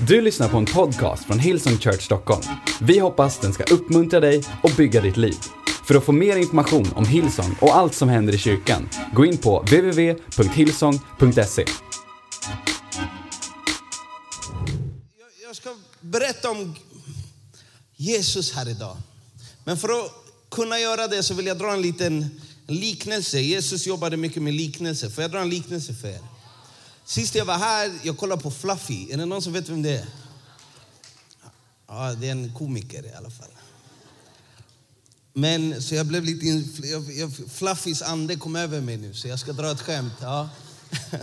Du lyssnar på en podcast från Hillsong Church Stockholm. Vi hoppas den ska uppmuntra dig och bygga ditt liv. För att få mer information om Hillsong och allt som händer i kyrkan, gå in på www.hillsong.se. Jag, ska berätta om Jesus här idag. Men för att kunna göra det så vill jag dra en liten liknelse. Jesus jobbade mycket med liknelser. Får jag dra en liknelse för er? Sist jag var här, jag kollade på Fluffy. Är det någon som vet vem det är? Ja, det är en komiker i alla fall. Men så jag blev lite... Jag, jag, Fluffys ande kom över mig nu, så jag ska dra ett skämt. Ja.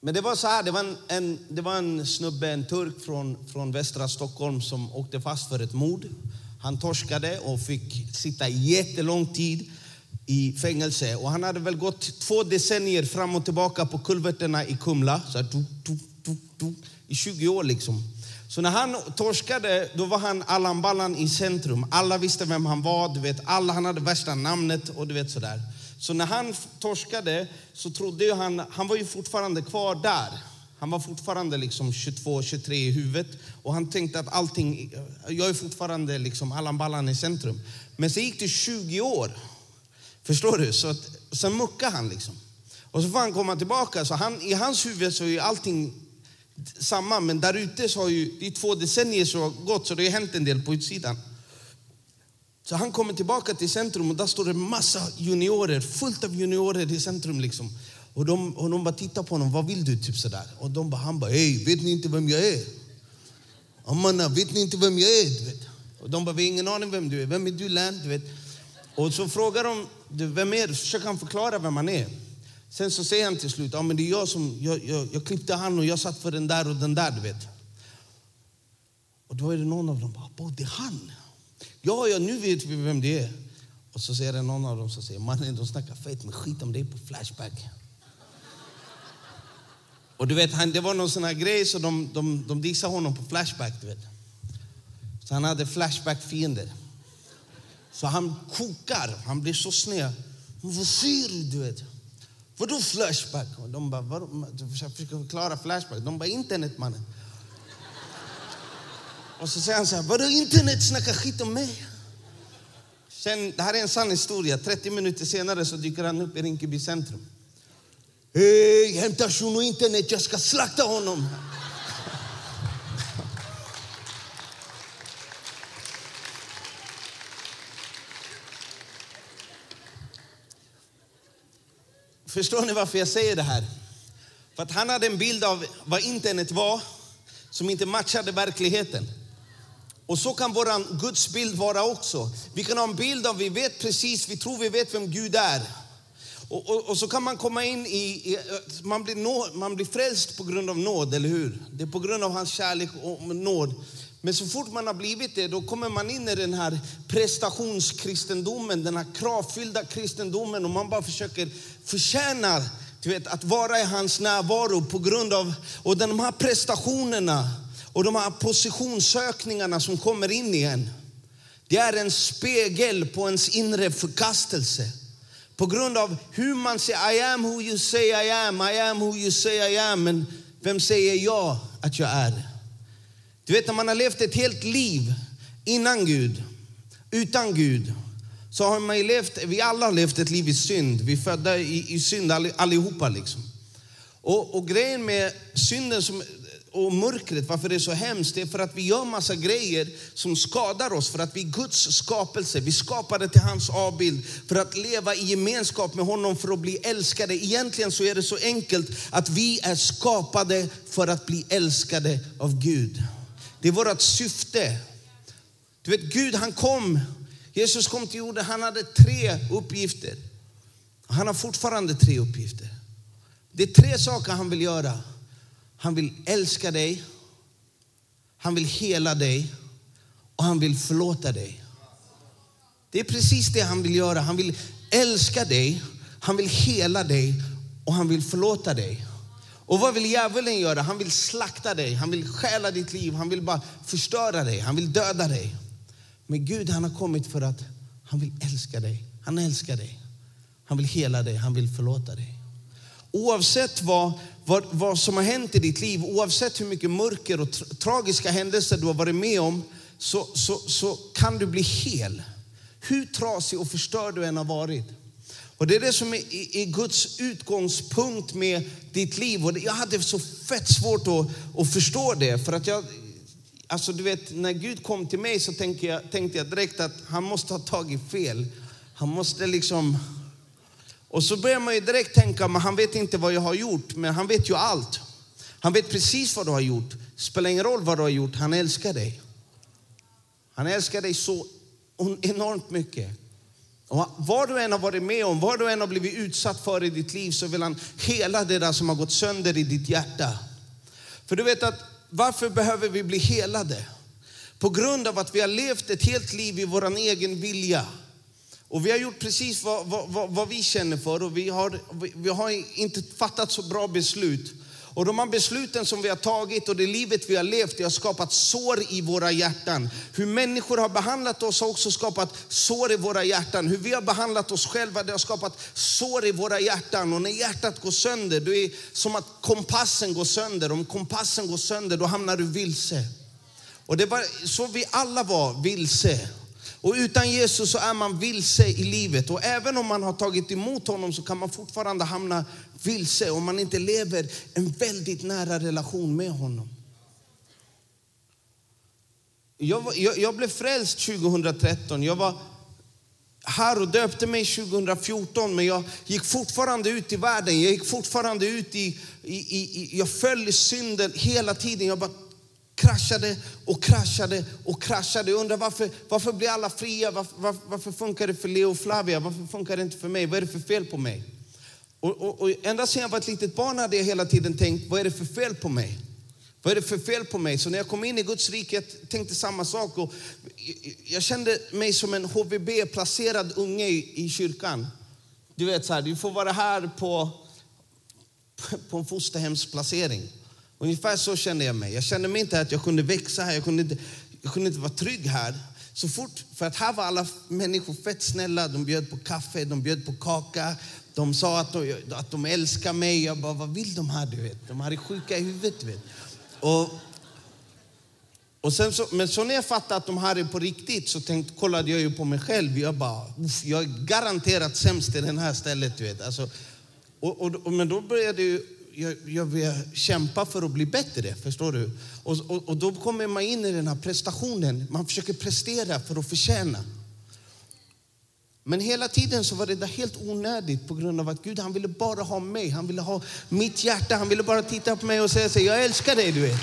Men det var så här, det var en, en, det var en snubbe, en turk från, från västra Stockholm som åkte fast för ett mord. Han torskade och fick sitta jättelång tid i fängelse. Och han hade väl gått två decennier fram och tillbaka på kulverterna i Kumla. Så här, du, du, du, du, I 20 år liksom. Så när han torskade, då var han Allan Ballan i centrum. Alla visste vem han var, du vet, alla, han hade värsta namnet och du vet sådär. Så när han torskade så trodde ju han, han var ju fortfarande kvar där. Han var fortfarande liksom 22, 23 i huvudet och han tänkte att allting, jag är fortfarande liksom Allan Ballan i centrum. Men så gick det 20 år. Förstår du? Så att, sen muckar han liksom. Och så får han komma tillbaka. Så han, I hans huvud så är allting samma, men där ute så har ju, det är två decennier som har gått så det har hänt en del på utsidan. Så han kommer tillbaka till centrum och där står det massa juniorer, fullt av juniorer i centrum liksom. Och de, och de bara tittar på honom, vad vill du? Typ sådär. Och de bara, han bara, hej, vet ni inte vem jag är? Amanna, vet ni inte vem jag är? Du vet. Och de bara, vi har ingen aning vem du är. Vem är du Län? Du vet. Och så frågar de, vem är du? Så försöker han förklara vem han är. Sen så säger han till slut, ja men det är jag som, jag, jag, jag klippte han och jag satt för den där och den där, du vet. Och då är det någon av dem, bara, det är han. Ja, ja, nu vet vi vem det är. Och så säger det någon av dem som säger, mannen de snackar fett, men skit om det är på Flashback. Och du vet, han, det var någon sån här grej så de, de, de dissade honom på Flashback, du vet. Så han hade Flashback-fiender. Så han kokar, han blir så sned. Vad säger du, du vet? Vadå Flashback? Och de bara, vadå? Jag försöker förklara Flashback. De bara, internet mannen. Och så säger han så här, vadå internet snackar skit om mig? Sen, det här är en sann historia. 30 minuter senare så dyker han upp i Rinkeby centrum. Hej, hämta shuno internet, jag ska slakta honom. Förstår ni varför jag säger det här? För att han hade en bild av vad internet var som inte matchade verkligheten. Och så kan vår Guds bild vara också. Vi kan ha en bild av, vi vet precis, vi tror vi vet vem Gud är. Och, och, och så kan man komma in i, i man, blir nå, man blir frälst på grund av nåd, eller hur? Det är på grund av hans kärlek och nåd. Men så fort man har blivit det, då kommer man in i den här prestationskristendomen, den här kravfyllda kristendomen och man bara försöker förtjäna du vet, att vara i hans närvaro på grund av, och de här prestationerna och de här positionssökningarna som kommer in igen. Det är en spegel på ens inre förkastelse. På grund av hur man säger I am who you say I am, I am who you say I am. Men vem säger jag att jag är? Du vet när man har levt ett helt liv innan Gud, utan Gud, så har man ju levt, vi alla har levt ett liv i synd. Vi är födda i, i synd allihopa liksom. Och, och grejen med synden som, och mörkret, varför det är så hemskt, det är för att vi gör massa grejer som skadar oss. För att vi är Guds skapelse, vi skapade till hans avbild för att leva i gemenskap med honom, för att bli älskade. Egentligen så är det så enkelt att vi är skapade för att bli älskade av Gud. Det är vårt syfte. Du vet, Gud han kom, Jesus kom till jorden, han hade tre uppgifter. Han har fortfarande tre uppgifter. Det är tre saker han vill göra. Han vill älska dig, han vill hela dig och han vill förlåta dig. Det är precis det han vill göra. Han vill älska dig, han vill hela dig och han vill förlåta dig. Och vad vill djävulen göra? Han vill slakta dig, han vill stjäla ditt liv, han vill bara förstöra dig, han vill döda dig. Men Gud han har kommit för att han vill älska dig. Han älskar dig. Han vill hela dig, han vill förlåta dig. Oavsett vad vad, vad som har hänt i ditt liv, oavsett hur mycket mörker och tra tragiska händelser du har varit med om, så, så, så kan du bli hel. Hur trasig och förstörd du än har varit. Och det är det som är, är Guds utgångspunkt med ditt liv. Och jag hade så fett svårt att, att förstå det. För att jag, alltså du vet, när Gud kom till mig så tänkte jag, tänkte jag direkt att han måste ha tagit fel. Han måste liksom... Och så börjar man ju direkt tänka, men han vet inte vad jag har gjort, men han vet ju allt. Han vet precis vad du har gjort. Spelar ingen roll vad du har gjort, han älskar dig. Han älskar dig så enormt mycket. Och vad du än har varit med om, vad du än har blivit utsatt för i ditt liv så vill han hela det där som har gått sönder i ditt hjärta. För du vet att varför behöver vi bli helade? På grund av att vi har levt ett helt liv i vår egen vilja. Och vi har gjort precis vad, vad, vad, vi känner för och vi har, vi har inte fattat så bra beslut. Och de här besluten som vi har tagit och det livet vi har levt, det har skapat sår i våra hjärtan. Hur människor har behandlat oss har också skapat sår i våra hjärtan. Hur vi har behandlat oss själva, det har skapat sår i våra hjärtan. Och när hjärtat går sönder, det är som att kompassen går sönder. Om kompassen går sönder, då hamnar du vilse. Och det var så vi alla var vilse. Och utan Jesus så är man vilse i livet. Och även om man har tagit emot honom så kan man fortfarande hamna vilse om man inte lever en väldigt nära relation med honom. Jag, jag, jag blev frälst 2013. Jag var här och döpte mig 2014 men jag gick fortfarande ut i världen. Jag gick fortfarande ut i, i, i jag föll i synden hela tiden. Jag bara kraschade och kraschade och kraschade. Jag undrar varför, varför blir alla fria? Varför, varför, varför, funkar det för Leo och Flavia? Varför funkar det inte för mig? Vad är det för fel på mig? Och, och, och ända sedan jag var ett litet barn hade jag hela tiden tänkt, vad är det för fel på mig? Vad är det för fel på mig? Så när jag kom in i Guds rike jag tänkte samma sak. Och jag kände mig som en HVB-placerad unge i, i kyrkan. Du vet, så här, du får vara här på, på en fosterhemsplacering. Ungefär så kände jag mig. Jag kände mig inte att jag kunde växa här, jag kunde inte, jag kunde inte vara trygg här. Så fort, för att här var alla människor fett snälla. De bjöd på kaffe, de bjöd på kaka. De sa att de, att de älskar mig. Jag bara, vad vill de här? Du vet? De här är sjuka i huvudet. Du vet. Och, och sen så, men så när jag fattade att de här är på riktigt så tänkte, kollade jag ju på mig själv. Jag bara, jag är garanterat sämst i det här stället. Du vet. Alltså, och, och, och, men då började ju jag, jag vill kämpa för att bli bättre. Förstår du? Och, och, och, då kommer man in i den här prestationen. Man försöker prestera för att förtjäna. Men hela tiden så var det där helt onödigt på grund av att Gud han ville bara ha mig. Han ville ha mitt hjärta. Han ville bara titta på mig och säga så jag älskar dig du vet.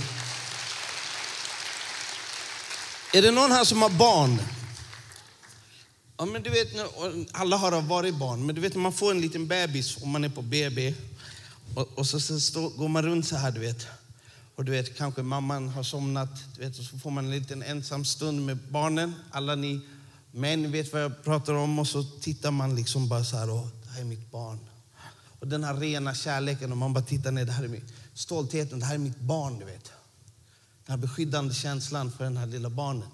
Är det någon här som har barn? Ja, men du vet, alla har varit barn, men du vet när man får en liten bebis om man är på BB och, och så, så stå, går man runt så här, du vet. Och du vet, kanske mamman har somnat, du vet, och så får man en liten ensam stund med barnen. Alla ni män vet vad jag pratar om. Och så tittar man liksom bara så här, och det här är mitt barn. Och den här rena kärleken, och man bara tittar ner, det här är min, stoltheten, det här är mitt barn, du vet. Den här beskyddande känslan för det här lilla barnet.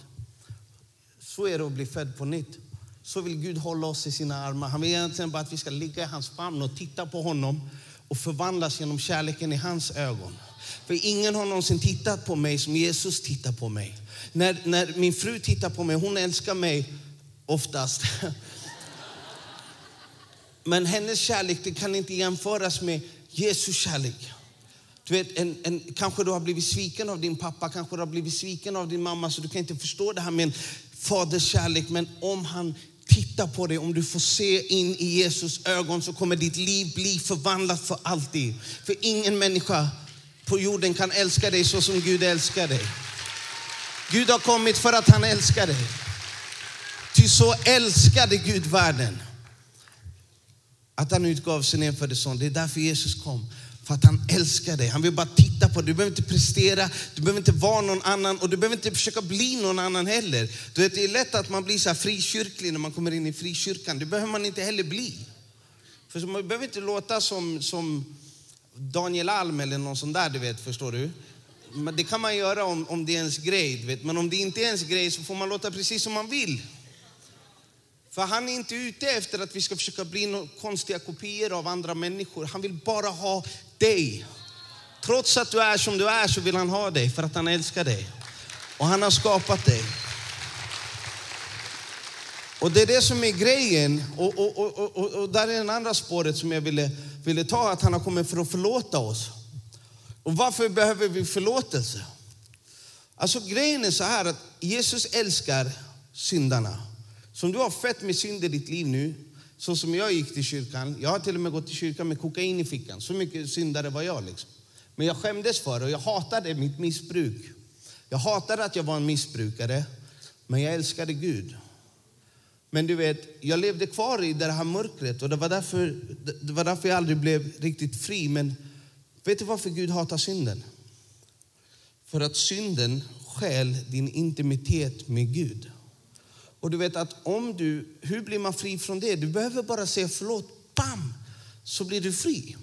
Så är det att bli född på nytt. Så vill Gud hålla oss i sina armar. Han vill egentligen bara att vi ska ligga i hans famn och titta på honom och förvandlas genom kärleken i hans ögon. För ingen har någonsin tittat på mig som Jesus tittar på mig. När, när min fru tittar på mig, hon älskar mig oftast. Men hennes kärlek det kan inte jämföras med Jesus kärlek. Du vet, en, en, kanske du har blivit sviken av din pappa, kanske du har blivit sviken av din mamma så du kan inte förstå det här med en faders kärlek. Men om han titta på dig, om du får se in i Jesus ögon så kommer ditt liv bli förvandlat för alltid. För ingen människa på jorden kan älska dig så som Gud älskar dig. Gud har kommit för att han älskar dig. Ty så älskade Gud världen att han utgav sin enfödde son. Det är därför Jesus kom. För att han älskar dig. Han vill bara titta på dig. Du behöver inte prestera, du behöver inte vara någon annan och du behöver inte försöka bli någon annan heller. Du vet, det är lätt att man blir så här frikyrklig när man kommer in i frikyrkan. Det behöver man inte heller bli. För man behöver inte låta som, som Daniel Alm eller någon sån där, du vet, förstår du? Men Det kan man göra om, om det är ens grej, du vet. men om det inte är ens grej så får man låta precis som man vill. För han är inte ute efter att vi ska försöka bli konstiga kopior av andra människor. Han vill bara ha dig. Trots att du är som du är så vill han ha dig för att han älskar dig. Och han har skapat dig. Och det är det som är grejen. Och, och, och, och, och där är det andra spåret som jag ville, ville ta, att han har kommit för att förlåta oss. Och varför behöver vi förlåtelse? Alltså grejen är så här att Jesus älskar syndarna. Som du har fett med synd i ditt liv nu, så som jag gick till kyrkan. Jag har till och med gått till kyrkan med kokain i fickan. Så mycket syndare var jag. Liksom. Men jag skämdes för det och jag hatade mitt missbruk. Jag hatade att jag var en missbrukare, men jag älskade Gud. Men du vet, jag levde kvar i det här mörkret och det var därför, det var därför jag aldrig blev riktigt fri. Men vet du varför Gud hatar synden? För att synden stjäl din intimitet med Gud. Och du vet att om du, hur blir man fri från det? Du behöver bara säga förlåt, bam, så blir du fri.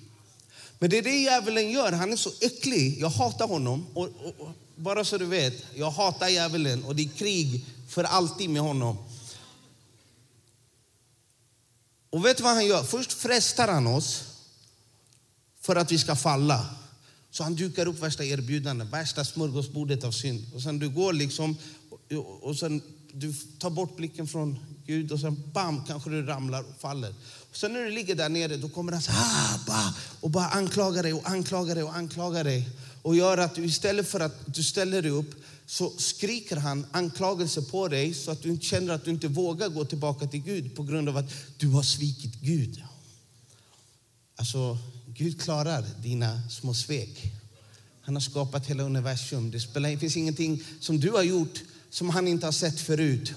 Men det är det djävulen gör, han är så äcklig. Jag hatar honom. Och, och, och, bara så du vet, jag hatar djävulen och det är krig för alltid med honom. Och vet du vad han gör? Först frestar han oss för att vi ska falla. Så han dukar upp värsta erbjudandet, värsta smörgåsbordet av synd. Och sen du går liksom, och sen du tar bort blicken från Gud och sen bam, kanske du ramlar och faller. Och sen när du ligger där nere, då kommer han så här, ah, bah, och bara anklagar dig och anklagar dig och anklagar dig. Och gör att du istället för att du ställer dig upp så skriker han anklagelser på dig så att du känner att du inte vågar gå tillbaka till Gud på grund av att du har svikit Gud. Alltså, Gud klarar dina små svek. Han har skapat hela universum. Det, spelar, det finns ingenting som du har gjort som han inte har sett förut.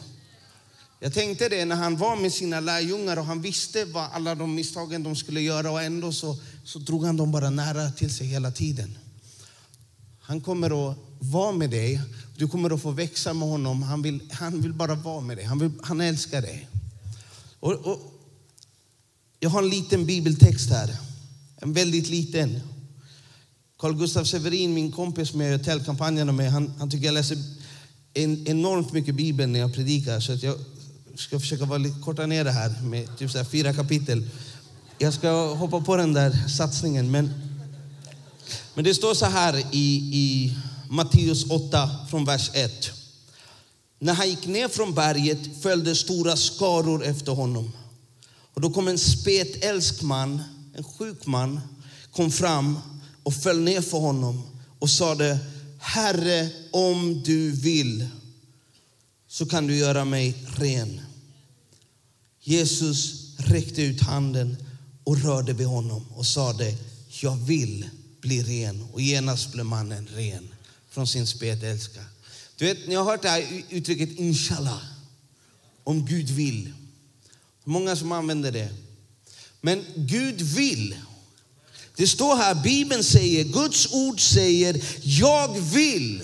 Jag tänkte det när han var med sina lärjungar och han visste vad alla de misstagen de skulle göra och ändå så, så drog han dem bara nära till sig hela tiden. Han kommer att vara med dig. Du kommer att få växa med honom. Han vill, han vill bara vara med dig. Han, vill, han älskar dig. Och, och, jag har en liten bibeltext här. En väldigt liten. Carl Gustaf Severin, min kompis med hotellkampanjerna med, han, han tycker jag läser en, enormt mycket Bibeln när jag predikar. Så att jag ska försöka vara lite, korta ner det här med typ så här fyra kapitel. Jag ska hoppa på den där satsningen. Men, men det står så här i, i Matteus 8 från vers 1. När han gick ner från berget följde stora skaror efter honom. Och då kom en spetälsk man, en sjuk man, kom fram och föll ner för honom och sade Herre, om du vill så kan du göra mig ren. Jesus räckte ut handen och rörde vid honom och sade, jag vill bli ren. Och genast blev mannen ren från sin spetälska. Du vet, ni har hört det här uttrycket inshallah, om Gud vill. Många som använder det. Men Gud vill. Det står här, Bibeln säger, Guds ord säger, jag vill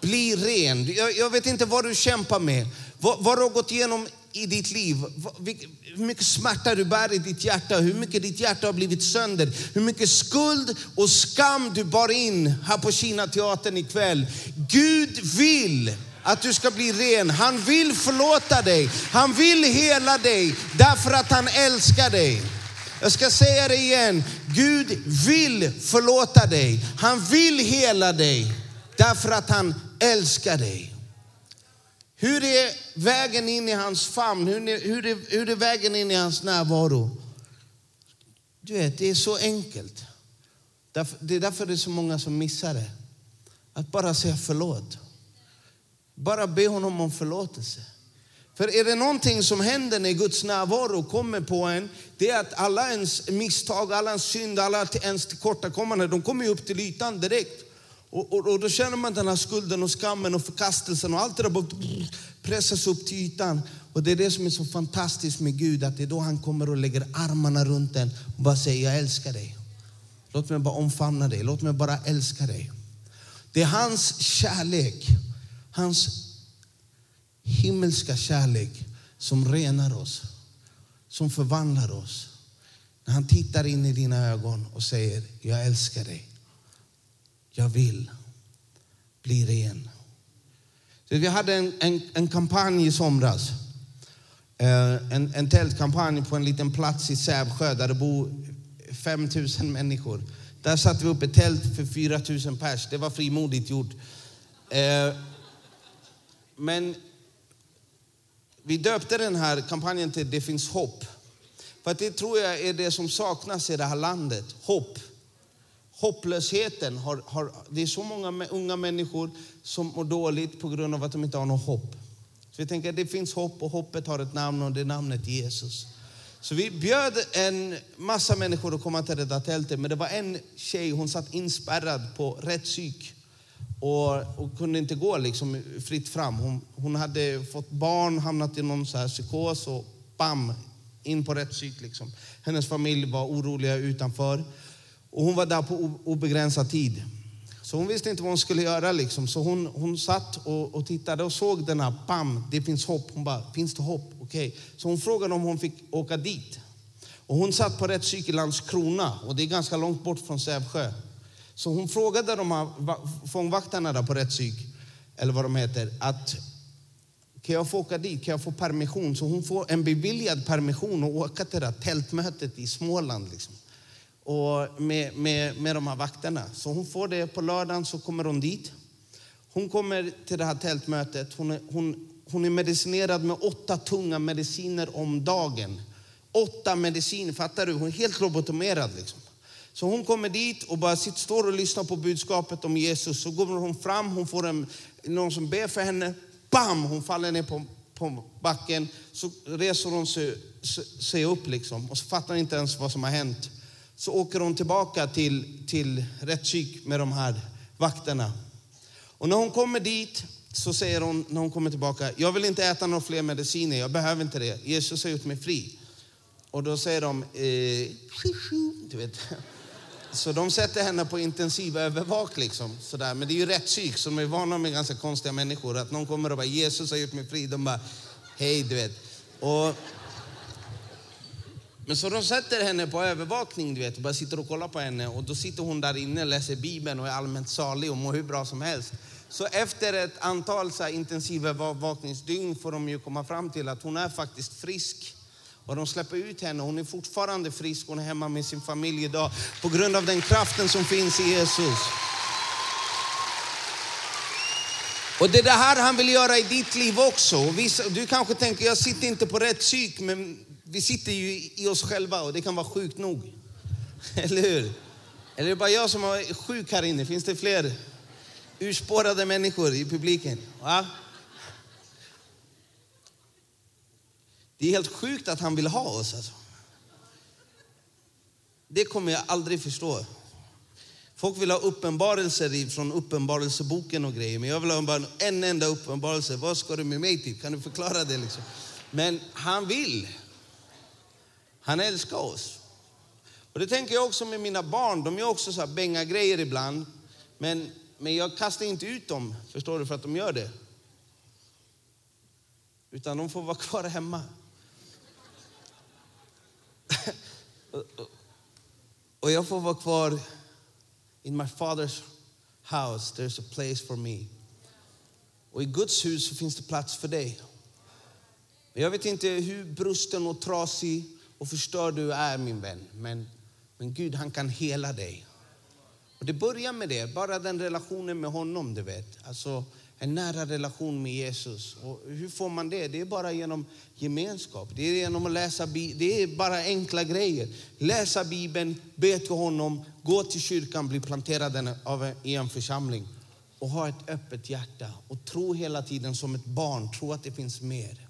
bli ren. Jag, jag vet inte vad du kämpar med, vad, vad du har gått igenom i ditt liv, hur mycket smärta du bär i ditt hjärta, hur mycket ditt hjärta har blivit sönder, hur mycket skuld och skam du bar in här på Kina teatern ikväll. Gud vill att du ska bli ren. Han vill förlåta dig. Han vill hela dig därför att han älskar dig. Jag ska säga det igen. Gud vill förlåta dig. Han vill hela dig därför att han älskar dig. Hur är vägen in i hans famn? Hur är, hur, är, hur är vägen in i hans närvaro? Du vet, det är så enkelt. Det är därför det är så många som missar det. Att bara säga förlåt. Bara be honom om förlåtelse. För är det någonting som händer när Guds närvaro kommer på en, det är att alla ens misstag, alla ens synd, alla ens tillkortakommanden, de kommer upp till ytan direkt. Och, och, och, då känner man den här skulden och skammen och förkastelsen och allt det där bara pressas upp till ytan. Och det är det som är så fantastiskt med Gud, att det är då han kommer och lägger armarna runt en och bara säger, jag älskar dig. Låt mig bara omfamna dig, låt mig bara älska dig. Det är hans kärlek, hans himmelska kärlek som renar oss, som förvandlar oss. När han tittar in i dina ögon och säger, jag älskar dig. Jag vill bli ren. Så vi hade en, en, en kampanj i somras. Eh, en, en tältkampanj på en liten plats i Sävsjö där det bor 5 000 människor. Där satte vi upp ett tält för 4 000 pers. Det var frimodigt gjort. Eh, men vi döpte den här kampanjen till Det finns hopp. För att det tror jag är det som saknas i det här landet. Hopp. Hopplösheten. Har, har, det är så många unga människor som mår dåligt på grund av att de inte har något hopp. Så vi tänker att det finns hopp och hoppet har ett namn och det är namnet Jesus. Så vi bjöd en massa människor att komma till det där tältet. Men det var en tjej, hon satt inspärrad på rätt psyk. Och, och kunde inte gå liksom fritt fram. Hon, hon hade fått barn, hamnat i någon så här psykos och bam, in på rätt psyk. Liksom. Hennes familj var oroliga utanför. Och hon var där på obegränsad tid. Så hon visste inte vad hon skulle göra. Liksom. Så hon, hon satt och, och tittade och såg den här, bam, det finns hopp. Hon bara, finns det hopp? Okej. Okay. Så hon frågade om hon fick åka dit. Och hon satt på rätt psyk i Landskrona och det är ganska långt bort från Sävsjö. Så hon frågade de här fångvaktarna där på rättspsyk, eller vad de heter, att kan jag få åka dit? Kan jag få permission? Så hon får en beviljad permission och åka till det där tältmötet i Småland. Liksom. Och med, med, med de här vakterna. Så hon får det på lördagen, så kommer hon dit. Hon kommer till det här tältmötet. Hon är, hon, hon är medicinerad med åtta tunga mediciner om dagen. Åtta mediciner, fattar du? Hon är helt lobotomerad. Liksom. Så hon kommer dit och bara sitter, står och lyssnar på budskapet om Jesus. Så går hon fram, hon får en, någon som ber för henne. Bam! Hon faller ner på, på backen. Så reser hon sig, sig upp liksom och så fattar inte ens vad som har hänt. Så åker hon tillbaka till, till rättspsyk med de här vakterna. Och när hon kommer dit så säger hon när hon kommer tillbaka, jag vill inte äta några fler mediciner, jag behöver inte det. Jesus har gjort mig fri. Och då säger de, eh, du vet. Så de sätter henne på intensivövervak. Liksom, sådär. Men det är ju rätt psyk, så de är vana med ganska konstiga människor. Att någon kommer och bara, Jesus har gjort mig fri. De bara, hej, du vet. Och, men så de sätter henne på övervakning, du vet, och bara sitter och kollar på henne. Och då sitter hon där inne, läser Bibeln och är allmänt salig och mår hur bra som helst. Så efter ett antal så här, intensiva intensivövervakningsdygn får de ju komma fram till att hon är faktiskt frisk. Och de släpper ut henne. Hon är fortfarande frisk. Hon är hemma med sin familj idag på grund av den kraften som finns i Jesus. Och det är det här han vill göra i ditt liv också. Du kanske tänker, jag sitter inte på rätt psyk, men vi sitter ju i oss själva och det kan vara sjukt nog. Eller hur? Eller är det bara jag som är sjuk här inne? Finns det fler urspårade människor i publiken? Va? Det är helt sjukt att han vill ha oss. Alltså. Det kommer jag aldrig förstå. Folk vill ha uppenbarelser från uppenbarelseboken och grejer. Men jag vill ha bara en enda uppenbarelse. Vad ska du med mig till? Kan du förklara det? Liksom? Men han vill. Han älskar oss. Och det tänker jag också med mina barn. De gör också så här bänga grejer ibland. Men, men jag kastar inte ut dem, förstår du, för att de gör det. Utan de får vara kvar hemma. Och jag får vara kvar in my father's house. There's a place for me. Och i Guds hus så finns det plats för dig. Jag vet inte hur brusten och trasig och förstörd du är min vän. Men, men Gud han kan hela dig. Och det börjar med det, bara den relationen med honom du vet. Alltså, en nära relation med Jesus. Och hur får man det? Det är bara genom gemenskap. Det är genom att läsa Bibeln. Det är bara enkla grejer. Läsa Bibeln, be till honom, gå till kyrkan, bli planterad av i en församling och ha ett öppet hjärta och tro hela tiden som ett barn. Tro att det finns mer.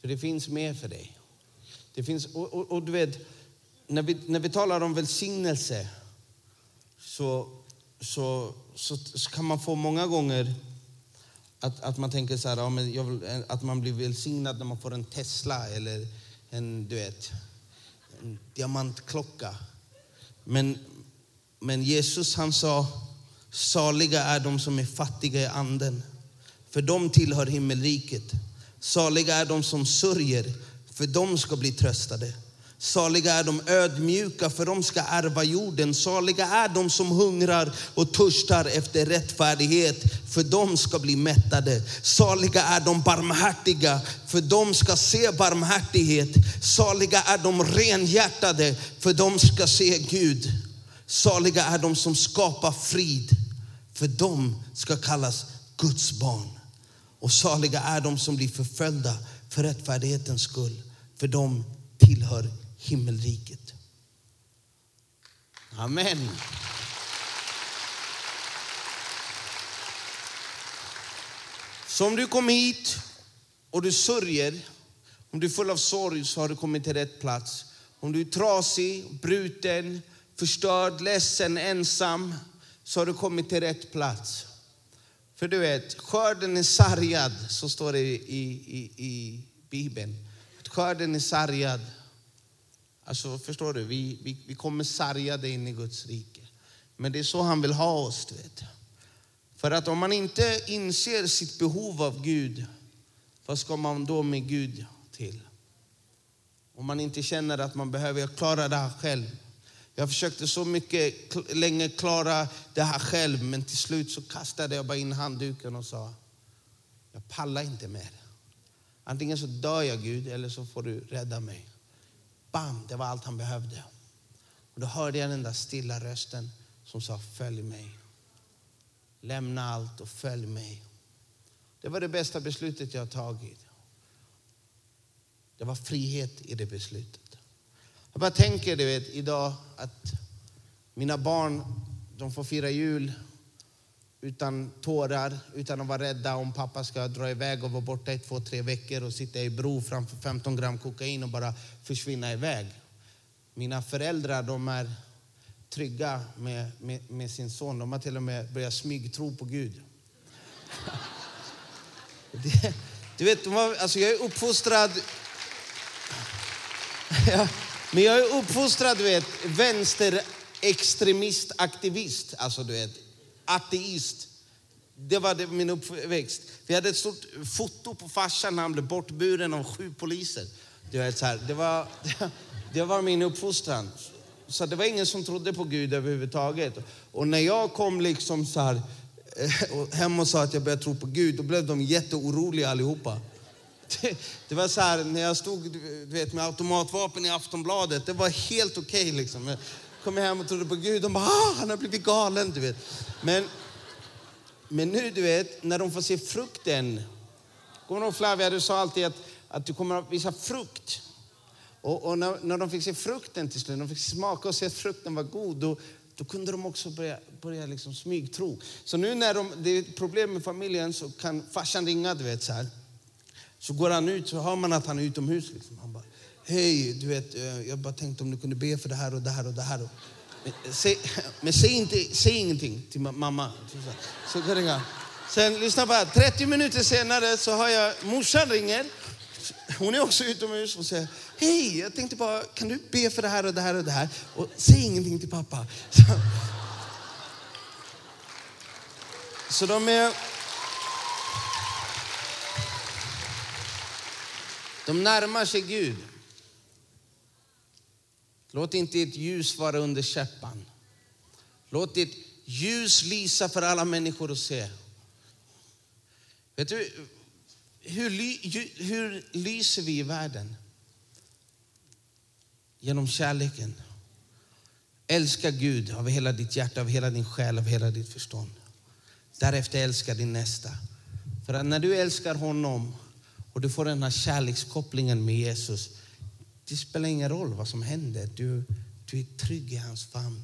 För det finns mer för dig. Det finns, och, och, och du vet, när vi, när vi talar om välsignelse så, så, så, så kan man få många gånger att, att man tänker så här, ja, men jag vill, eh, att man blir välsignad när man får en Tesla eller en, du vet, en diamantklocka. Men, men Jesus han sa, saliga är de som är fattiga i anden, för de tillhör himmelriket. Saliga är de som sörjer, för de ska bli tröstade. Saliga är de ödmjuka, för de ska ärva jorden. Saliga är de som hungrar och törstar efter rättfärdighet, för de ska bli mättade. Saliga är de barmhärtiga, för de ska se barmhärtighet. Saliga är de renhjärtade, för de ska se Gud. Saliga är de som skapar frid, för de ska kallas Guds barn. Och saliga är de som blir förföljda för rättfärdighetens skull, för de tillhör himmelriket. Amen. Så om du kom hit och du sörjer, om du är full av sorg så har du kommit till rätt plats. Om du är trasig, bruten, förstörd, ledsen, ensam så har du kommit till rätt plats. För du vet, skörden är sargad, så står det i, i, i Bibeln. Att skörden är sargad. Alltså förstår du, vi, vi, vi kommer sargade in i Guds rike. Men det är så han vill ha oss, du vet. För att om man inte inser sitt behov av Gud, vad ska man då med Gud till? Om man inte känner att man behöver klara det här själv. Jag försökte så mycket länge klara det här själv, men till slut så kastade jag bara in handduken och sa, jag pallar inte mer. Antingen så dör jag Gud, eller så får du rädda mig. Bam, det var allt han behövde. Och då hörde jag den där stilla rösten som sa, följ mig. Lämna allt och följ mig. Det var det bästa beslutet jag tagit. Det var frihet i det beslutet. Jag bara tänker du vet, idag att mina barn de får fira jul utan tårar, utan att vara rädda om pappa ska dra iväg och vara borta i två, tre veckor och sitta i bro framför 15 gram kokain och bara försvinna iväg. Mina föräldrar de är trygga med, med, med sin son. De har till och med börjat smygtro på Gud. Det, du vet, de alltså jag är uppfostrad... Ja, men jag är uppfostrad, du vet, vänsterextremist, aktivist. Alltså, du vet, ateist. Det var det, min uppväxt. Vi hade ett stort foto på farsan när han blev bortburen av sju poliser. Du vet, så här, det, var, det var min uppfostran. Så det var ingen som trodde på Gud överhuvudtaget. Och när jag kom liksom så här, eh, hem och sa att jag började tro på Gud, då blev de jätteoroliga allihopa. Det, det var så här, när jag stod du vet, med automatvapen i Aftonbladet, det var helt okej. Okay, liksom. Jag kom hem och trodde på Gud, de bara, ah, han har blivit galen. Du vet. Men, men nu, du vet, när de får se frukten. Kommer du ihåg Flavia, du sa alltid att, att du kommer att visa frukt. Och, och när, när, de fick se frukten till slut, de fick smaka och se att frukten var god, då, då kunde de också börja, börja liksom smygtro. Så nu när de, det är problem med familjen så kan farsan ringa, du vet så här. Så går han ut, så hör man att han är utomhus. Liksom. Han bara, hej, du vet, eh, jag bara tänkte om du kunde be för det här och det här och det här. Men, eh, se, men säg, inte, säg ingenting till mamma. Så går ringa. Sen, lyssna på här, 30 minuter senare så har jag morsan ringer. Hon är också utomhus och säger, hej, jag tänkte bara, kan du be för det här och det här och det här? Och säg ingenting till pappa. Så, så de är... De närmar sig Gud. Låt inte ditt ljus vara under käppan. Låt ditt ljus lysa för alla människor att se. Vet du, hur, hur lyser vi i världen? Genom kärleken. Älska Gud av hela ditt hjärta, av hela din själ, av hela ditt förstånd. Därefter älska din nästa. För att när du älskar honom och du får den här kärlekskopplingen med Jesus, det spelar ingen roll vad som händer. Du, du är trygg i hans famn.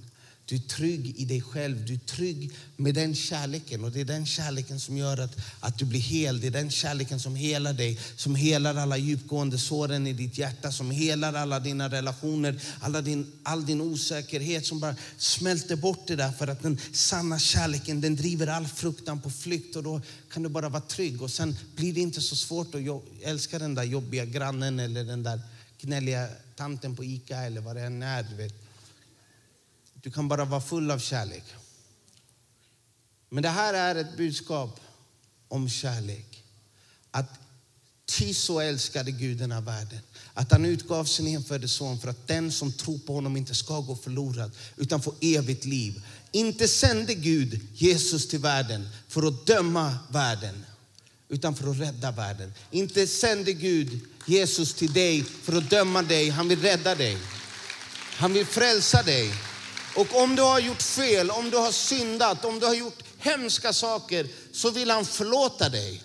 Du är trygg i dig själv. Du är trygg med den kärleken. Och Det är den kärleken som gör att, att du blir hel. Det är den kärleken som helar dig, som helar alla djupgående såren i ditt hjärta, som helar alla dina relationer, alla din, all din osäkerhet som bara smälter bort det där. För att den sanna kärleken den driver all fruktan på flykt och då kan du bara vara trygg. Och sen blir det inte så svårt att älska den där jobbiga grannen eller den där gnälliga tanten på Ica eller vad det än är. Du vet. Du kan bara vara full av kärlek. Men det här är ett budskap om kärlek. Att ty så älskade Gud den här världen. Att han utgav sin enfödde son för att den som tror på honom inte ska gå förlorad utan få evigt liv. Inte sände Gud Jesus till världen för att döma världen utan för att rädda världen. Inte sände Gud Jesus till dig för att döma dig. Han vill rädda dig. Han vill frälsa dig. Och om du har gjort fel, om du har syndat, om du har gjort hemska saker så vill han förlåta dig.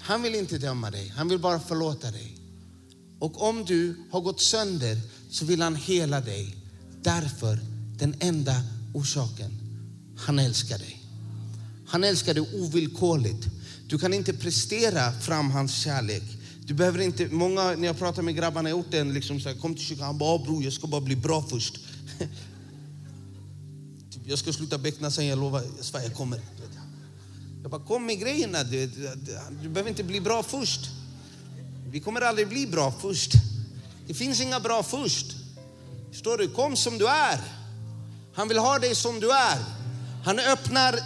Han vill inte döma dig, han vill bara förlåta dig. Och om du har gått sönder så vill han hela dig. Därför, den enda orsaken, han älskar dig. Han älskar dig ovillkorligt. Du kan inte prestera fram hans kärlek. Du behöver inte, många, när jag pratar med grabbarna i orten, liksom så här, kom till kyrkan, han bara, bror jag ska bara bli bra först. Jag ska sluta beckna sen, jag lovar, jag svär jag kommer. Jag bara, kom med grejerna, du, du, du behöver inte bli bra först. Vi kommer aldrig bli bra först. Det finns inga bra först. Förstår du? Kom som du är. Han vill ha dig som du är. Han öppnar,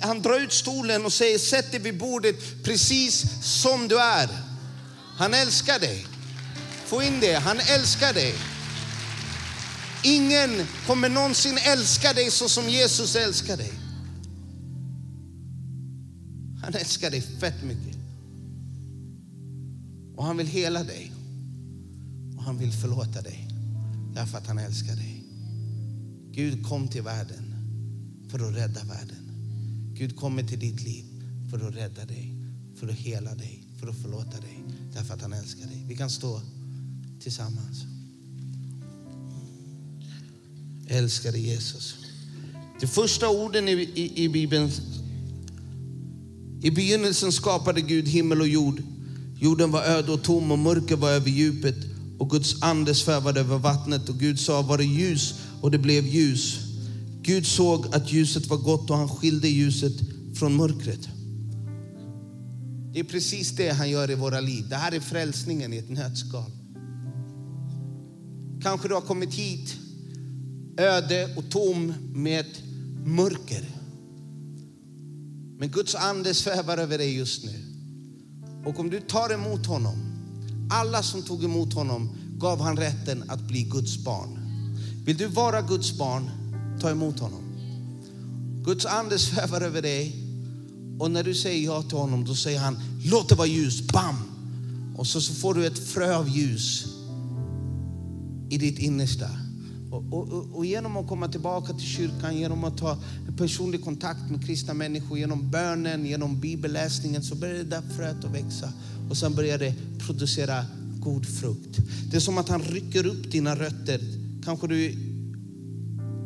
han drar ut stolen och säger sätt dig vid bordet precis som du är. Han älskar dig. Få in det, han älskar dig. Ingen kommer någonsin älska dig så som Jesus älskar dig. Han älskar dig fett mycket. Och han vill hela dig. Och han vill förlåta dig. Därför att han älskar dig. Gud kom till världen för att rädda världen. Gud kommer till ditt liv för att rädda dig, för att hela dig, för att förlåta dig. Därför att han älskar dig. Vi kan stå tillsammans. Älskade Jesus. De första orden i, i, i Bibeln. I begynnelsen skapade Gud himmel och jord. Jorden var öde och tom och mörker var över djupet och Guds ande svävade över vattnet och Gud sa var det ljus och det blev ljus. Gud såg att ljuset var gott och han skilde ljuset från mörkret. Det är precis det han gör i våra liv. Det här är frälsningen i ett nötskal. Kanske du har kommit hit öde och tom med mörker. Men Guds ande svävar över dig just nu. Och om du tar emot honom, alla som tog emot honom gav han rätten att bli Guds barn. Vill du vara Guds barn, ta emot honom. Guds ande svävar över dig och när du säger ja till honom då säger han låt det vara ljus, bam! Och så, så får du ett frö av ljus i ditt innersta. Och, och, och, genom att komma tillbaka till kyrkan, genom att ta personlig kontakt med kristna människor, genom bönen, genom bibelläsningen så börjar det där fröet att växa. Och sen börjar det producera god frukt. Det är som att han rycker upp dina rötter. Kanske du,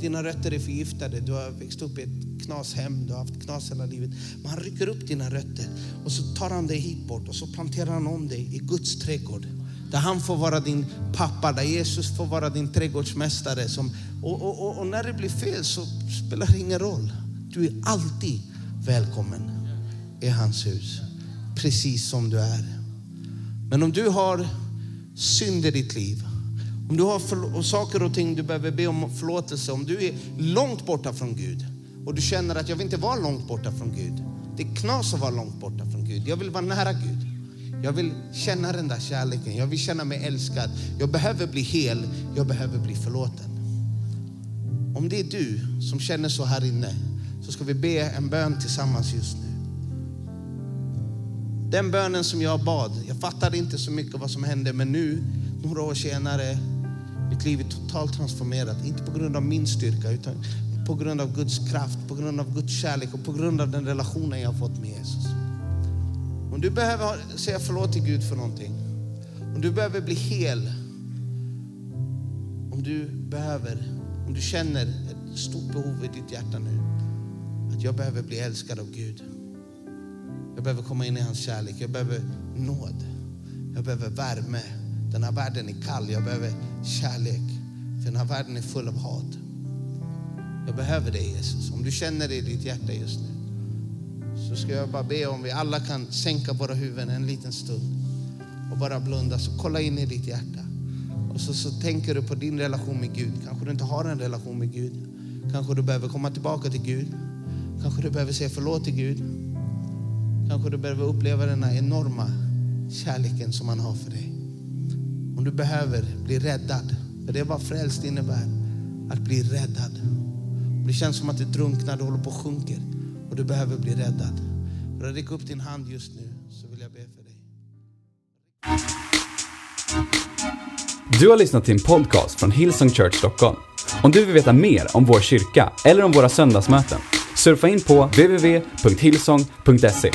dina rötter är förgiftade, du har växt upp i ett knashem, du har haft knas hela livet. Men han rycker upp dina rötter och så tar han dig hit bort och så planterar han om dig i Guds trädgård. Där han får vara din pappa, där Jesus får vara din trädgårdsmästare. Som, och, och, och, och när det blir fel så spelar det ingen roll. Du är alltid välkommen i hans hus. Precis som du är. Men om du har synd i ditt liv, om du har saker och ting du behöver be om förlåtelse, om du är långt borta från Gud och du känner att jag vill inte vara långt borta från Gud. Det är knas att vara långt borta från Gud. Jag vill vara nära Gud. Jag vill känna den där kärleken. Jag vill känna mig älskad. Jag behöver bli hel. Jag behöver bli förlåten. Om det är du som känner så här inne så ska vi be en bön tillsammans just nu. Den bönen som jag bad, jag fattade inte så mycket vad som hände men nu, några år senare, mitt liv är totalt transformerat. Inte på grund av min styrka utan på grund av Guds kraft, på grund av Guds kärlek och på grund av den relationen jag har fått med Jesus. Om du behöver säga förlåt till Gud för någonting, om du behöver bli hel, om du behöver, om du känner ett stort behov i ditt hjärta nu, att jag behöver bli älskad av Gud. Jag behöver komma in i hans kärlek, jag behöver nåd, jag behöver värme. Den här världen är kall, jag behöver kärlek. För den här världen är full av hat. Jag behöver dig Jesus. Om du känner det i ditt hjärta just nu så ska jag bara be om vi alla kan sänka våra huvuden en liten stund och bara blunda. Så kolla in i ditt hjärta. Och så, så tänker du på din relation med Gud. Kanske du inte har en relation med Gud. Kanske du behöver komma tillbaka till Gud. Kanske du behöver säga förlåt till Gud. Kanske du behöver uppleva den här enorma kärleken som han har för dig. Om du behöver bli räddad, för det är vad frälst innebär, att bli räddad. Om det känns som att du drunknar, du håller på att sjunker och du behöver bli räddad. Räck upp din hand just nu så vill jag be för dig. Du har lyssnat till en podcast från Hillsong Church Stockholm. Om du vill veta mer om vår kyrka eller om våra söndagsmöten, surfa in på www.hillsong.se.